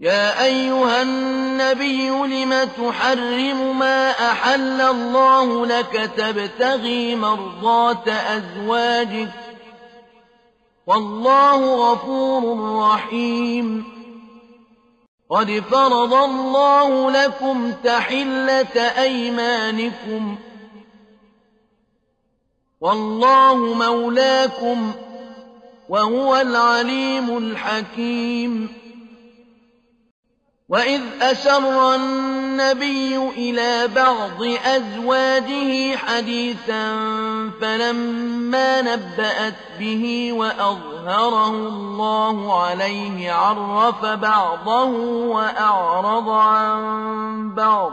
يا أيها النبي لم تحرم ما أحل الله لك تبتغي مرضات أزواجك؟ والله غفور رحيم. قد فرض الله لكم تحلة أيمانكم. والله مولاكم وهو العليم الحكيم. وإذ أسر النبي إلى بعض أزواجه حديثا فلما نبأت به وأظهره الله عليه عرف بعضه وأعرض عن بعض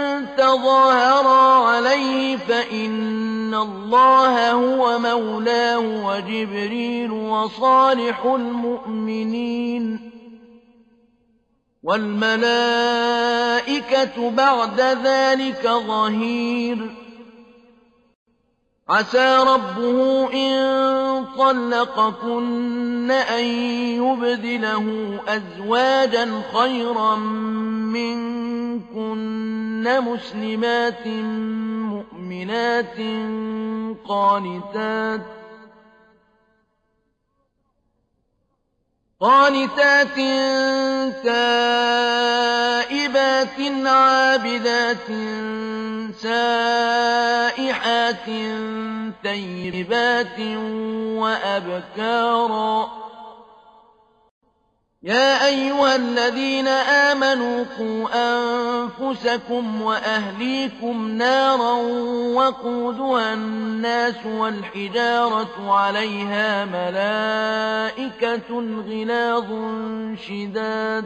تظاهرا عليه فإن الله هو مولاه وجبريل وصالح المؤمنين والملائكة بعد ذلك ظهير. عسى ربه إن طلقكن أن يبدله أزواجا خيرا منكن مسلمات مؤمنات قانتات قانتات تائبات عابدات سائحات تيبات وأبكارا يا أيها الذين آمنوا قوا أنفسكم وأهليكم نارا وقودها الناس والحجارة عليها ملائكة غلاظ شداد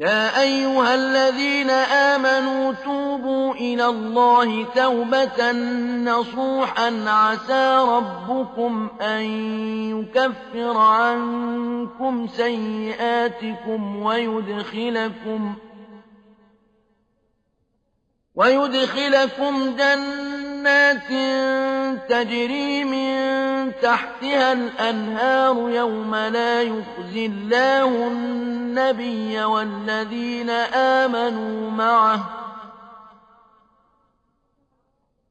يا أيها الذين آمنوا توبوا إلى الله توبة نصوحا عسى ربكم أن يكفر عنكم سيئاتكم ويدخلكم ويدخلكم جنات تجري من تحتها الأنهار يوم لا يخزي الله النبي والذين آمنوا معه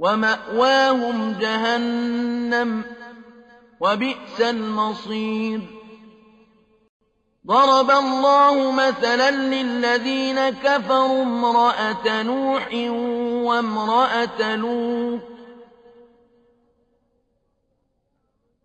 ومأواهم جهنم وبئس المصير. ضرب الله مثلا للذين كفروا امرأة نوح وامرأة لوط.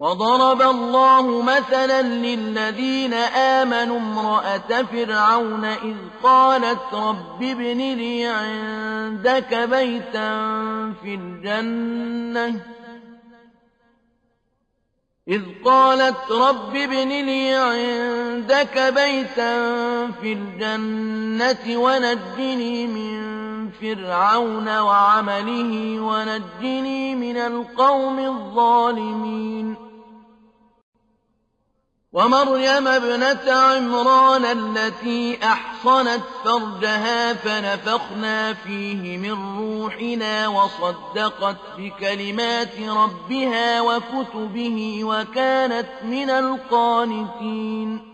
وضرب الله مثلا للذين آمنوا امرأة فرعون إذ قالت رب ابن لي عندك بيتا في الجنة. إذ قالت رب ابن لي عندك بيتا في الجنة ونجني من فرعون وعمله ونجني من القوم الظالمين. ومريم ابنة عمران التي أحصنت فرجها فنفخنا فيه من روحنا وصدقت بكلمات ربها وكتبه وكانت من القانتين.